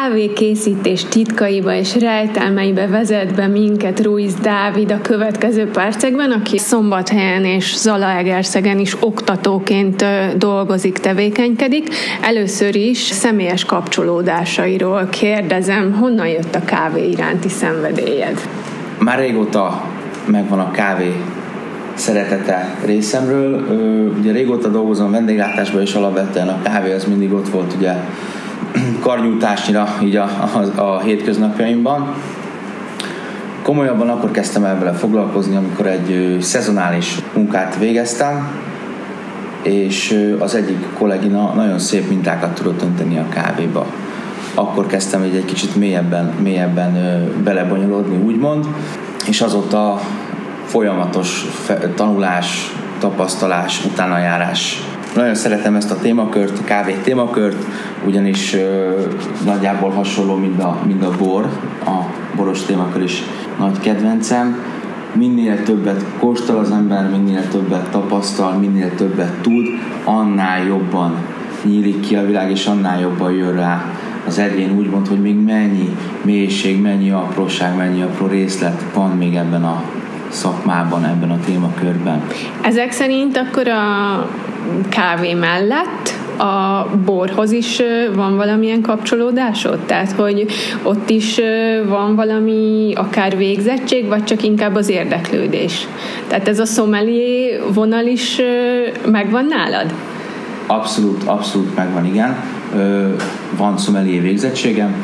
kávékészítés titkaiba és rejtelmeibe vezet be minket Ruiz Dávid a következő percekben, aki Szombathelyen és Zalaegerszegen is oktatóként dolgozik, tevékenykedik. Először is személyes kapcsolódásairól kérdezem, honnan jött a kávé iránti szenvedélyed? Már régóta megvan a kávé szeretete részemről. Ugye régóta dolgozom vendéglátásban, és alapvetően a kávé az mindig ott volt ugye karnyújtásnyira így a, a, a hétköznapjaimban. Komolyabban akkor kezdtem el vele foglalkozni, amikor egy szezonális munkát végeztem, és az egyik kollégina nagyon szép mintákat tudott önteni a kávéba. Akkor kezdtem egy, egy kicsit mélyebben, mélyebben belebonyolódni, úgymond, és azóta folyamatos tanulás, tapasztalás, utánajárás. Nagyon szeretem ezt a témakört, a kávé témakört, ugyanis nagyjából hasonló, mint a, mint a bor, a boros témakör is nagy kedvencem. Minél többet kóstol az ember, minél többet tapasztal, minél többet tud, annál jobban nyílik ki a világ, és annál jobban jön rá az egyén úgymond, hogy még mennyi mélység, mennyi apróság, mennyi apró részlet van még ebben a szakmában, ebben a témakörben. Ezek szerint akkor a kávé mellett a borhoz is van valamilyen kapcsolódásod? Tehát, hogy ott is van valami akár végzettség, vagy csak inkább az érdeklődés? Tehát ez a sommelier vonal is megvan nálad? Abszolút, abszolút megvan, igen. Van sommelier végzettségem,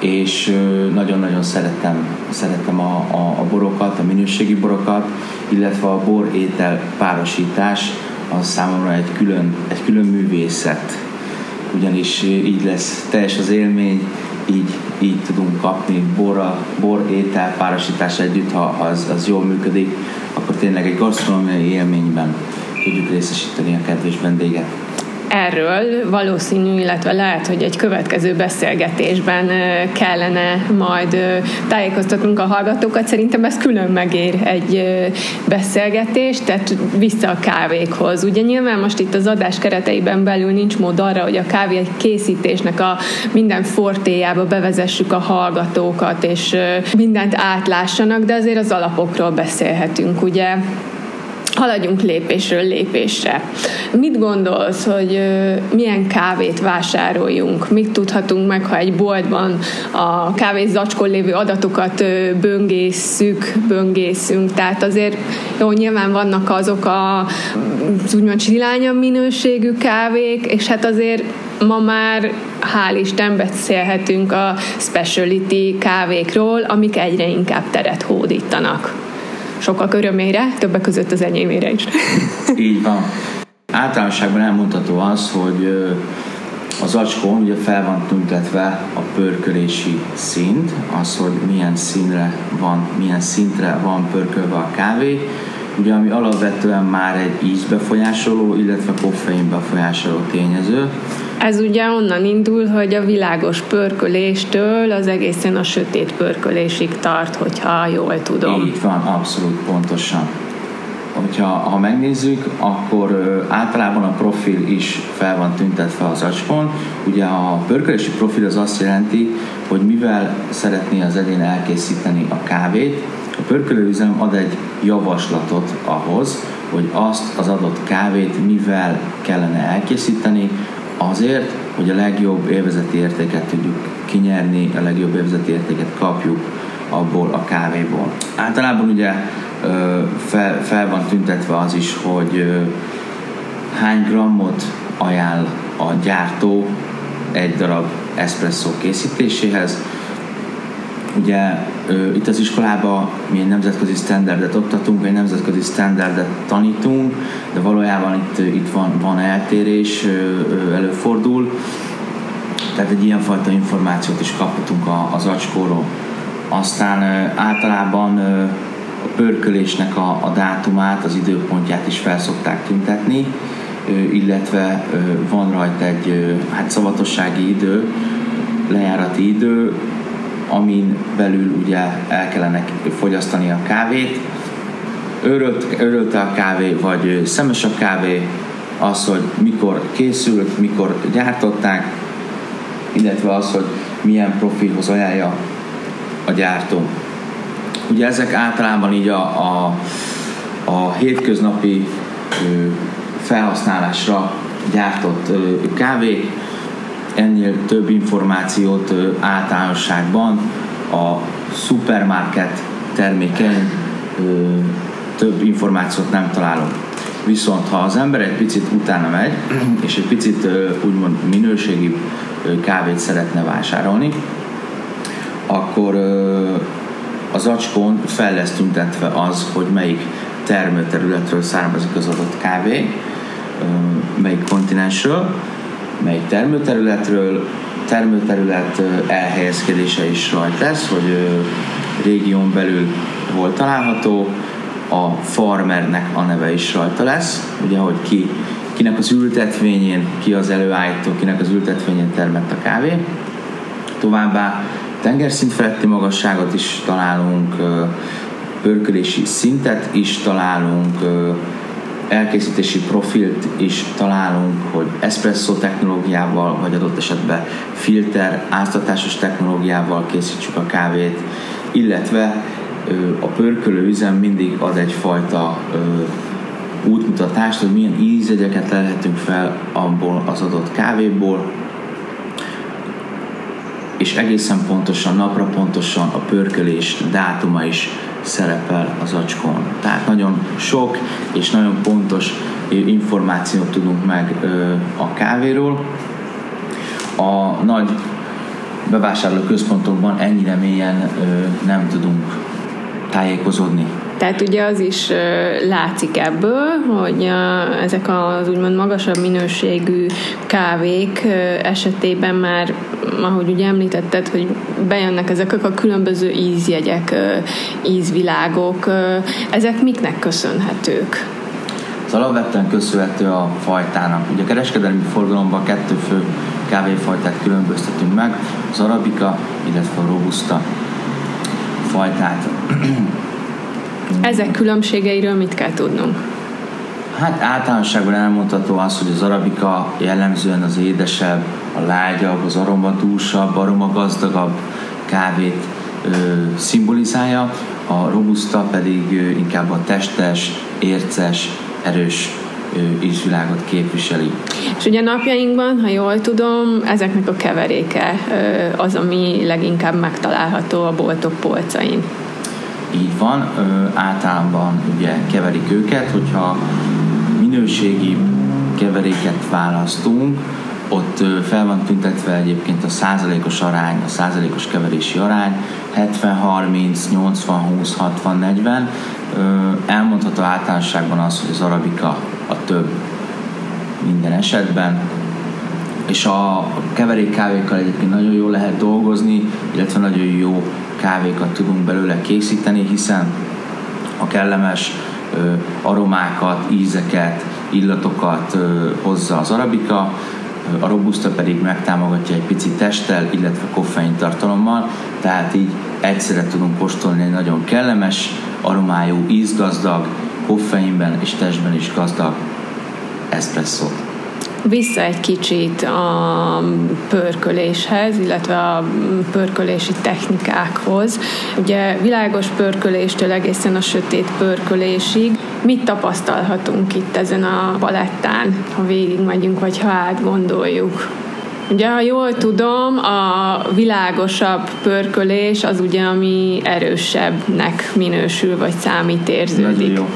és nagyon-nagyon szeretem, szeretem a, a, a borokat, a minőségi borokat, illetve a bor-étel párosítás az számomra egy külön, egy külön művészet, ugyanis így lesz teljes az élmény, így, így tudunk kapni bor, bor étel párosítás együtt, ha az, az jól működik, akkor tényleg egy gasztronómiai élményben tudjuk részesíteni a kedves vendéget erről valószínű, illetve lehet, hogy egy következő beszélgetésben kellene majd tájékoztatnunk a hallgatókat. Szerintem ez külön megér egy beszélgetés, tehát vissza a kávékhoz. Ugye nyilván most itt az adás kereteiben belül nincs mód arra, hogy a kávé készítésnek a minden fortéjába bevezessük a hallgatókat, és mindent átlássanak, de azért az alapokról beszélhetünk, ugye? Haladjunk lépésről lépésre. Mit gondolsz, hogy milyen kávét vásároljunk? Mit tudhatunk meg, ha egy boltban a kávé zacskon lévő adatokat böngészünk, böngészünk? Tehát azért jó, nyilván vannak azok a úgymond csilányabb minőségű kávék, és hát azért ma már hál' Isten beszélhetünk a speciality kávékról, amik egyre inkább teret hódítanak sokak örömére, többek között az enyémére is. Így van. Általánosságban elmondható az, hogy az acskón ugye fel van tüntetve a pörkölési szint, az, hogy milyen színre van, milyen szintre van pörkölve a kávé, ugye ami alapvetően már egy ízbefolyásoló, illetve koffein befolyásoló tényező. Ez ugye onnan indul, hogy a világos pörköléstől az egészen a sötét pörkölésig tart, hogyha jól tudom. Így van, abszolút pontosan. Hogyha ha megnézzük, akkor ö, általában a profil is fel van tüntetve az acskon. Ugye a pörkölési profil az azt jelenti, hogy mivel szeretné az egyén elkészíteni a kávét, a pörkölőüzem ad egy javaslatot ahhoz, hogy azt az adott kávét mivel kellene elkészíteni, azért, hogy a legjobb élvezeti értéket tudjuk kinyerni, a legjobb élvezeti értéket kapjuk abból a kávéból. Általában ugye fel, fel van tüntetve az is, hogy hány grammot ajánl a gyártó egy darab espresso készítéséhez, ugye itt az iskolában mi egy nemzetközi standardet oktatunk, egy nemzetközi standardet tanítunk, de valójában itt, itt van, van eltérés, előfordul, tehát egy ilyenfajta információt is kaphatunk az acskóról. Aztán általában a pörkölésnek a, a dátumát, az időpontját is felszokták tüntetni, illetve van rajta egy hát szavatossági idő, lejárati idő, amin belül ugye el kellene fogyasztani a kávét. Örölt, örölte a kávé, vagy szemes a kávé, az, hogy mikor készült, mikor gyártották, illetve az, hogy milyen profilhoz ajánlja a gyártó. Ugye ezek általában így a, a, a hétköznapi felhasználásra gyártott kávék, ennél több információt általánosságban a supermarket termékein több információt nem találunk. Viszont ha az ember egy picit utána megy, és egy picit úgymond minőségi kávét szeretne vásárolni, akkor az acskón fel lesz tüntetve az, hogy melyik termőterületről származik az adott kávé, melyik kontinensről, melyik termőterületről, termőterület elhelyezkedése is rajt lesz, hogy régión belül hol található, a farmernek a neve is rajta lesz, ugye, hogy ki, kinek az ültetvényén, ki az előállító, kinek az ültetvényén termett a kávé. Továbbá tengerszint feletti magasságot is találunk, pörkölési szintet is találunk, elkészítési profilt is találunk, hogy espresso technológiával, vagy adott esetben filter, áztatásos technológiával készítsük a kávét, illetve a pörkölő üzem mindig ad egyfajta útmutatást, hogy milyen ízegyeket lehetünk fel abból az adott kávéból, és egészen pontosan, napra pontosan a pörkölés dátuma is szerepel az acskón. Tehát nagyon sok és nagyon pontos információt tudunk meg a kávéról. A nagy bevásárló központokban ennyire mélyen nem tudunk tájékozódni. Tehát ugye az is látszik ebből, hogy ezek az úgymond magasabb minőségű kávék esetében már, ahogy ugye említetted, hogy bejönnek ezek a különböző ízjegyek, ízvilágok, ezek miknek köszönhetők? Az alapvetően köszönhető a fajtának. Ugye a kereskedelmi forgalomban kettő fő kávéfajtát különböztetünk meg, az arabika, illetve a robusta fajtát. Ezek különbségeiről mit kell tudnunk? Hát általánosságban elmondható az, hogy az arabika jellemzően az édesebb, a lágyabb, az aromadúsabb, aromagazdagabb kávét ö, szimbolizálja, a robusta pedig ö, inkább a testes, érces, erős ízvilágot képviseli. És ugye napjainkban, ha jól tudom, ezeknek a keveréke az, ami leginkább megtalálható a boltok polcain. Így van, általában ugye keverik őket, hogyha minőségi keveréket választunk, ott fel van tüntetve egyébként a százalékos arány, a százalékos keverési arány, 70-30, 80-20-60-40. Elmondható általánosságban az, hogy az arabika a több minden esetben, és a keverék kávékkal egyébként nagyon jól lehet dolgozni, illetve nagyon jó kávékat tudunk belőle készíteni, hiszen a kellemes aromákat, ízeket, illatokat hozza az arabika, a robusta pedig megtámogatja egy pici testtel, illetve koffein tartalommal, tehát így egyszerre tudunk kóstolni egy nagyon kellemes, aromájú, ízgazdag, koffeinben és testben is gazdag eszpresszót. Vissza egy kicsit a pörköléshez, illetve a pörkölési technikákhoz. Ugye világos pörköléstől egészen a sötét pörkölésig. Mit tapasztalhatunk itt ezen a palettán, ha végigmegyünk, vagy ha átgondoljuk? Ugye, ha jól tudom, a világosabb pörkölés az ugye, ami erősebbnek minősül, vagy számít érződik. Nagyon jó.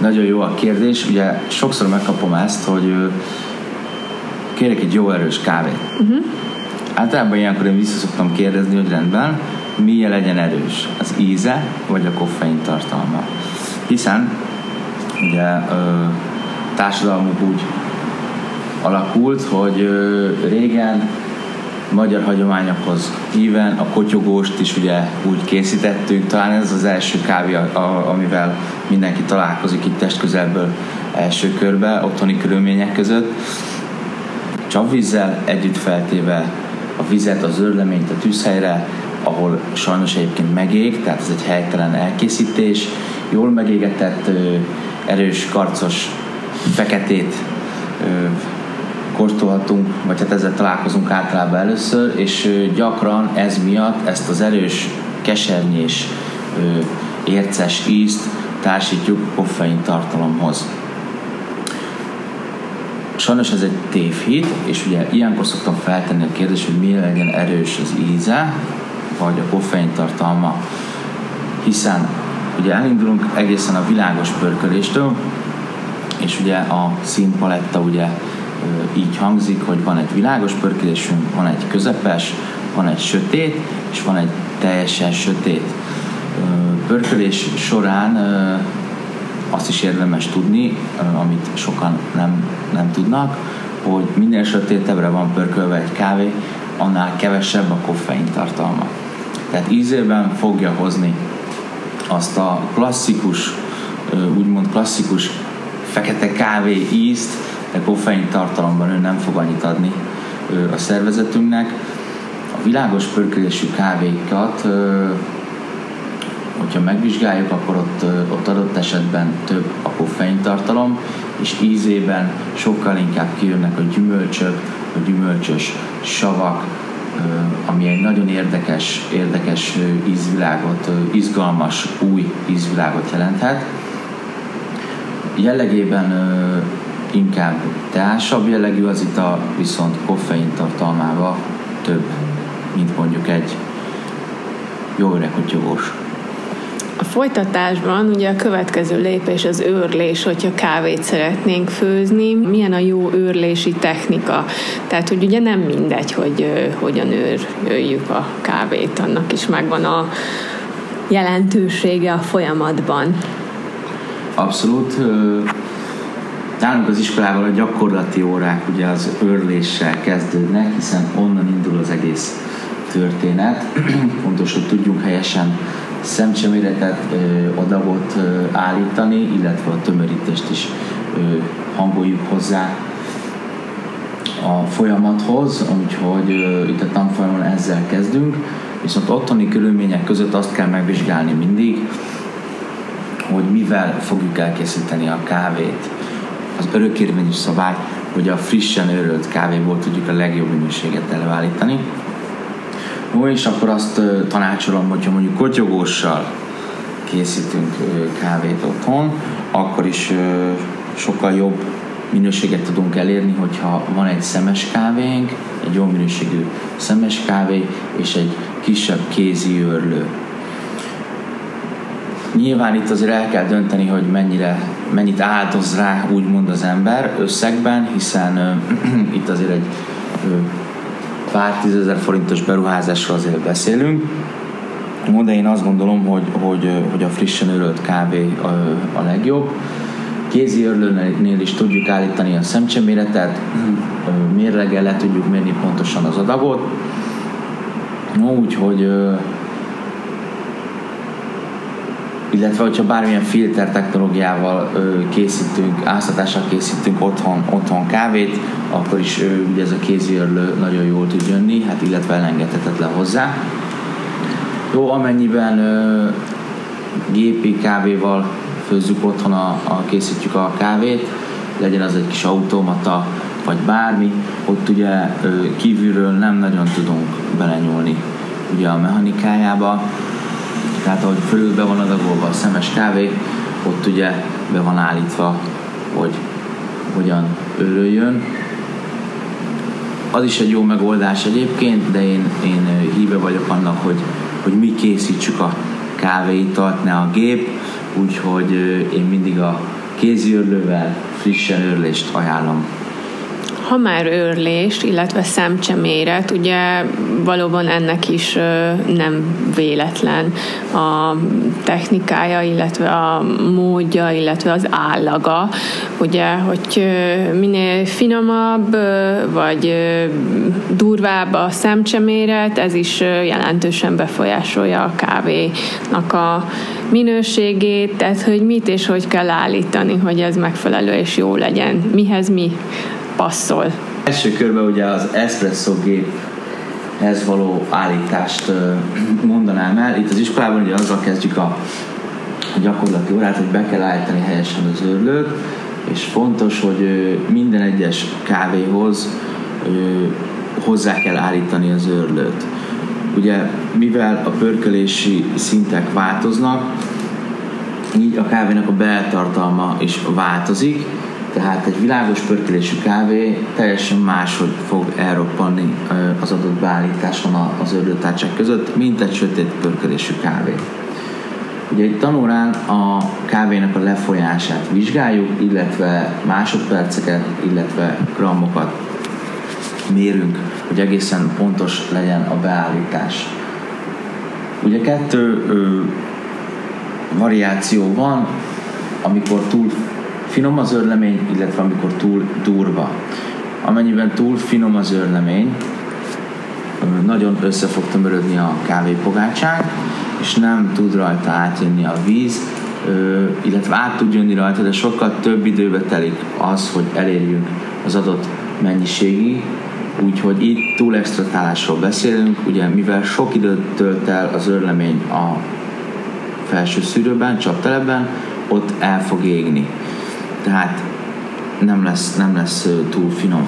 Nagyon jó a kérdés. Ugye sokszor megkapom ezt, hogy kérek egy jó erős kávét. Uh-huh. Általában ilyenkor én vissza szoktam kérdezni, hogy rendben, milyen legyen erős? Az íze, vagy a koffein tartalma? Hiszen ugye társadalmunk úgy alakult, hogy régen magyar hagyományokhoz híven a kotyogóst is ugye úgy készítettük, talán ez az első kávé, amivel mindenki találkozik itt testközelből első körbe, otthoni körülmények között. Csapvízzel együtt feltéve a vizet, az zöldleményt a tűzhelyre, ahol sajnos egyébként megég, tehát ez egy helytelen elkészítés, jól megégetett, erős, karcos, feketét kóstolhatunk, vagy hát ezzel találkozunk általában először, és gyakran ez miatt ezt az erős, kesernyés, érces ízt társítjuk koffein tartalomhoz. Sajnos ez egy tévhit, és ugye ilyenkor szoktam feltenni a kérdést, hogy miért legyen erős az íze, vagy a koffein tartalma, hiszen ugye elindulunk egészen a világos pörköléstől, és ugye a színpaletta ugye így hangzik, hogy van egy világos pörkölésünk, van egy közepes, van egy sötét, és van egy teljesen sötét. Pörkölés során azt is érdemes tudni, amit sokan nem, nem tudnak, hogy minél sötétebbre van pörkölve egy kávé, annál kevesebb a koffein tartalma. Tehát ízében fogja hozni azt a klasszikus, úgymond klasszikus fekete kávé ízt, de koffein tartalomban ő nem fog annyit adni a szervezetünknek. A világos pörkölésű kávékat, hogyha megvizsgáljuk, akkor ott, ott adott esetben több a koffein tartalom, és ízében sokkal inkább kijönnek a gyümölcsök, a gyümölcsös savak, ami egy nagyon érdekes, érdekes ízvilágot, izgalmas, új ízvilágot jelenthet. Jellegében inkább teásabb jellegű az itt viszont koffein tartalmába több, mint mondjuk egy jó öreg kutyogós. Folytatásban ugye a következő lépés az őrlés, hogyha kávét szeretnénk főzni. Milyen a jó őrlési technika? Tehát, hogy ugye nem mindegy, hogy hogyan őrjük a kávét, annak is megvan a jelentősége a folyamatban. Abszolút. Nálunk az iskolában a gyakorlati órák ugye az őrléssel kezdődnek, hiszen onnan indul az egész történet. Fontos, hogy tudjunk helyesen szemcseméretet, adagot állítani, illetve a tömörítést is hangoljuk hozzá a folyamathoz, úgyhogy itt a tanfolyamon ezzel kezdünk, viszont otthoni körülmények között azt kell megvizsgálni mindig, hogy mivel fogjuk elkészíteni a kávét. Az örökérvényű szabály, hogy a frissen őrölt kávéból tudjuk a legjobb minőséget előállítani. Ó, és akkor azt tanácsolom, hogyha mondjuk kotyogóssal készítünk kávét otthon, akkor is sokkal jobb minőséget tudunk elérni, hogyha van egy szemes kávénk, egy jó minőségű szemes kávé, és egy kisebb kézi őrlő. Nyilván itt azért el kell dönteni, hogy mennyire, mennyit áldoz rá úgymond az ember összegben, hiszen itt azért egy pár tízezer forintos beruházásról azért beszélünk. De én azt gondolom, hogy, hogy, hogy a frissen örölt kávé a, a legjobb. Kézi örlőnél is tudjuk állítani a szemcseméretet, mérleggel le tudjuk mérni pontosan az adagot. Úgyhogy illetve hogyha bármilyen filter technológiával készítünk, áztatással készítünk otthon, otthon kávét, akkor is ugye ez a kéziörlő nagyon jól tud jönni, hát illetve elengedhetetlen hozzá. Jó, amennyiben ö, gépi kávéval főzzük otthon, a, a, készítjük a kávét, legyen az egy kis automata, vagy bármi, ott ugye ö, kívülről nem nagyon tudunk belenyúlni ugye a mechanikájába, tehát ahogy fölül be van adagolva a szemes kávé, ott ugye be van állítva, hogy hogyan őrüljön. Az is egy jó megoldás egyébként, de én, én híve vagyok annak, hogy, hogy mi készítsük a kávéitalt, ne a gép, úgyhogy én mindig a kéziőrlővel frissen őrlést ajánlom ha már őrlés, illetve szemcseméret, ugye valóban ennek is nem véletlen a technikája, illetve a módja, illetve az állaga. Ugye, hogy minél finomabb, vagy durvább a szemcseméret, ez is jelentősen befolyásolja a kávénak a minőségét, tehát hogy mit és hogy kell állítani, hogy ez megfelelő és jó legyen. Mihez mi passzol. Első körben ugye az espresso géphez való állítást mondanám el. Itt az iskolában ugye azzal kezdjük a gyakorlati órát, hogy be kell állítani helyesen az őrlőt, és fontos, hogy minden egyes kávéhoz hozzá kell állítani az őrlőt. Ugye, mivel a pörkölési szintek változnak, így a kávénak a beltartalma is változik, tehát egy világos pörkölésű kávé teljesen máshogy fog elroppanni az adott beállításon az ördőtárcsák között, mint egy sötét pörkölésű kávé. Ugye egy tanórán a kávénak a lefolyását vizsgáljuk, illetve másodperceket, illetve grammokat mérünk, hogy egészen pontos legyen a beállítás. Ugye kettő ö, variáció van, amikor túl finom az örlemény, illetve amikor túl durva. Amennyiben túl finom az örlemény, nagyon össze fog tömörödni a kávépogácsánk, és nem tud rajta átjönni a víz, illetve át tud jönni rajta, de sokkal több időbe telik az, hogy elérjünk az adott mennyiségi, úgyhogy itt túl extratálásról beszélünk, ugye mivel sok időt tölt el az örlemény a felső szűrőben, csaptelepben, ott el fog égni. Tehát nem lesz, nem lesz túl finom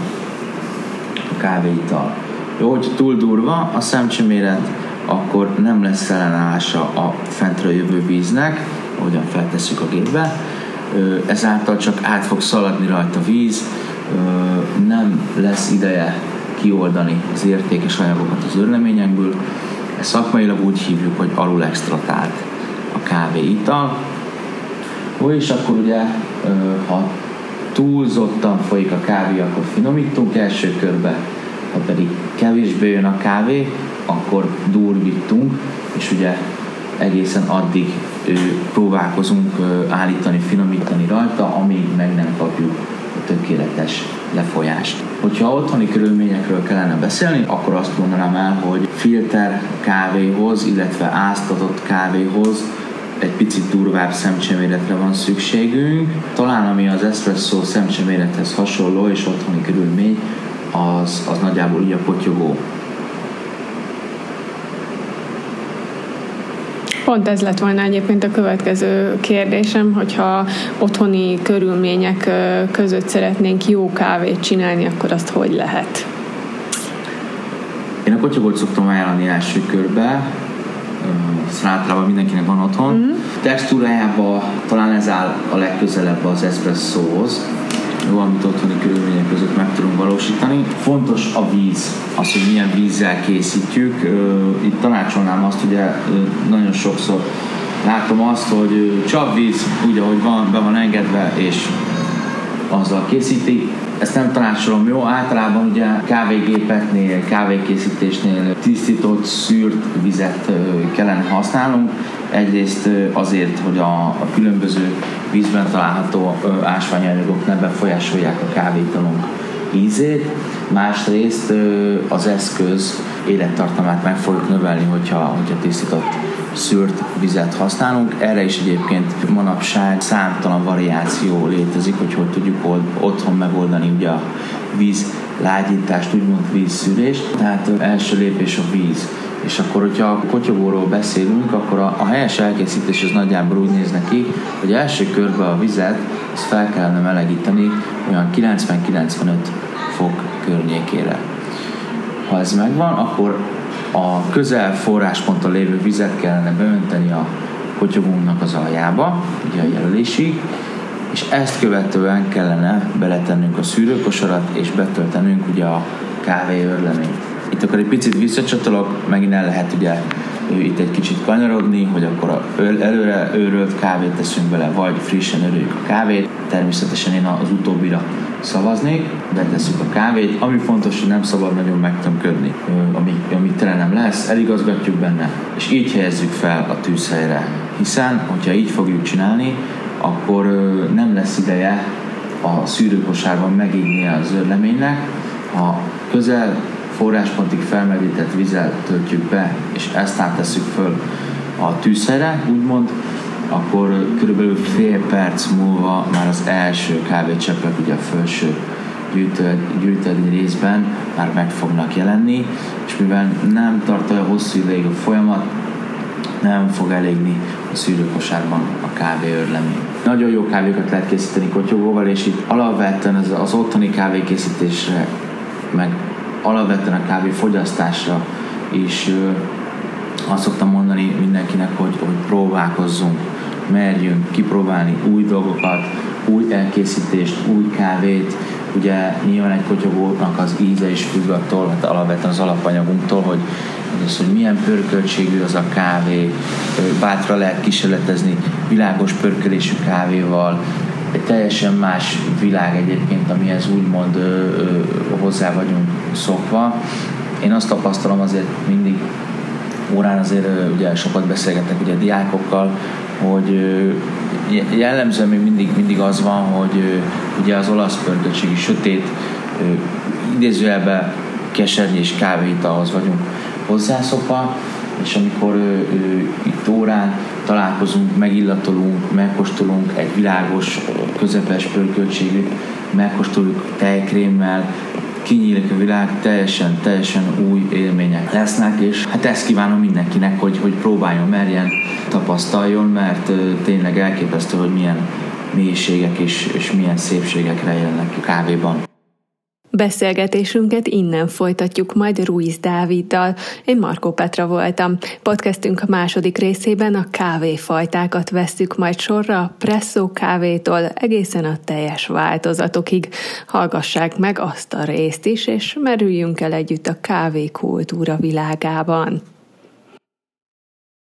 a kávéital. Jó, hogy túl durva a szemcseméret, akkor nem lesz ellenállása a fentre jövő víznek, ahogyan feltesszük a gépbe, ezáltal csak át fog szaladni rajta víz, nem lesz ideje kioldani az értékes anyagokat az örleményekből. Ezt szakmailag úgy hívjuk, hogy alul extratált a kávéital. Ó, és akkor ugye, ha túlzottan folyik a kávé, akkor finomítunk első körbe, ha pedig kevésbé jön a kávé, akkor durvítunk, és ugye egészen addig próbálkozunk állítani, finomítani rajta, amíg meg nem kapjuk a tökéletes lefolyást. Hogyha otthoni körülményekről kellene beszélni, akkor azt mondanám el, hogy filter kávéhoz, illetve áztatott kávéhoz egy picit durvább szemcseméretre van szükségünk. Talán ami az espresso szemcsemérethez hasonló és otthoni körülmény, az, az nagyjából így a potyogó. Pont ez lett volna egyébként a következő kérdésem, hogyha otthoni körülmények között szeretnénk jó kávét csinálni, akkor azt hogy lehet? Én a kotyogót szoktam ajánlani első körbe, ezt általában mindenkinek van otthon. Mm-hmm. Textúrájában talán ez áll a legközelebb az espresszóhoz, jó, amit otthoni körülmények között meg tudunk valósítani. Fontos a víz, az, hogy milyen vízzel készítjük. Itt tanácsolnám azt, ugye nagyon sokszor látom azt, hogy csapvíz úgy, ahogy van, be van engedve, és azzal készíti. Ezt nem tanácsolom jó, általában ugye kávégépeknél, kávékészítésnél tisztított, szűrt vizet kellene használnunk. Egyrészt azért, hogy a, a különböző vízben található ásványanyagok ne befolyásolják a kávétalunk ízét, másrészt az eszköz élettartamát meg fogjuk növelni, hogyha, hogyha tisztított szűrt vizet használunk. Erre is egyébként manapság számtalan variáció létezik, hogy hogy tudjuk otthon megoldani ugye a víz lágyítást, úgymond vízszűrést. Tehát első lépés a víz. És akkor, hogyha a kotyogóról beszélünk, akkor a, a helyes elkészítés az nagyjából úgy néz neki, hogy első körben a vizet ezt fel kellene melegíteni olyan 90-95 fok környékére. Ha ez megvan, akkor a közel forrásponton lévő vizet kellene beönteni a kotyogónak az aljába, ugye a jelölésig, és ezt követően kellene beletennünk a szűrőkosarat, és betöltenünk ugye a kávéörleményt. Itt akkor egy picit visszacsatolok, megint el lehet ugye itt egy kicsit kanyarodni, hogy akkor a előre őrölt kávét teszünk bele, vagy frissen örüljük a kávét. Természetesen én az utóbbira szavaznék, betesszük a kávét. Ami fontos, hogy nem szabad nagyon megtömködni, ami, ami tele nem lesz, eligazgatjuk benne, és így helyezzük fel a tűzhelyre. Hiszen, hogyha így fogjuk csinálni, akkor nem lesz ideje a szűrőkosárban megégnie az zöldleménynek, ha közel forráspontig felmerített vizel töltjük be, és ezt áttesszük föl a tűzhelyre, úgymond, akkor körülbelül fél perc múlva már az első kávécseppek ugye a felső gyűjtődni részben már meg fognak jelenni, és mivel nem tart olyan hosszú ideig a folyamat, nem fog elégni a szűrőkosárban a kávé örlemény. Nagyon jó kávékat lehet készíteni kotyogóval, és itt alapvetően az, az otthoni kávékészítésre, meg alapvetően a kávé fogyasztásra is azt szoktam mondani mindenkinek, hogy, hogy próbálkozzunk, merjünk kipróbálni új dolgokat, új elkészítést, új kávét, ugye nyilván egy kotyogónak az íze is függ attól, hát alapvetően az alapanyagunktól, hogy, az, hogy milyen pörköltségű az a kávé, bátra lehet kísérletezni világos pörkölésű kávéval, egy teljesen más világ egyébként, amihez úgymond ö, ö, hozzá vagyunk szokva. Én azt tapasztalom azért mindig órán azért ugye sokat beszélgetek ugye diákokkal, hogy jellemzően még mindig, mindig az van, hogy ugye az olasz pörkötségi sötét idézőjelben kesernyés ahhoz vagyunk hozzászokva, és amikor ő, ő, itt órán találkozunk, megillatolunk, megkóstolunk egy világos, közepes pörköltségű, megkóstoljuk tejkrémmel, kinyílik a világ, teljesen, teljesen új élmények lesznek, és hát ezt kívánom mindenkinek, hogy, hogy próbáljon, merjen, tapasztaljon, mert tényleg elképesztő, hogy milyen mélységek és, és milyen szépségek rejlenek a kávéban. Beszélgetésünket innen folytatjuk majd Ruiz Dáviddal. Én Markó Petra voltam. Podcastünk a második részében a kávéfajtákat vesztük majd sorra, presszó kávétól egészen a teljes változatokig. Hallgassák meg azt a részt is, és merüljünk el együtt a kávékultúra világában.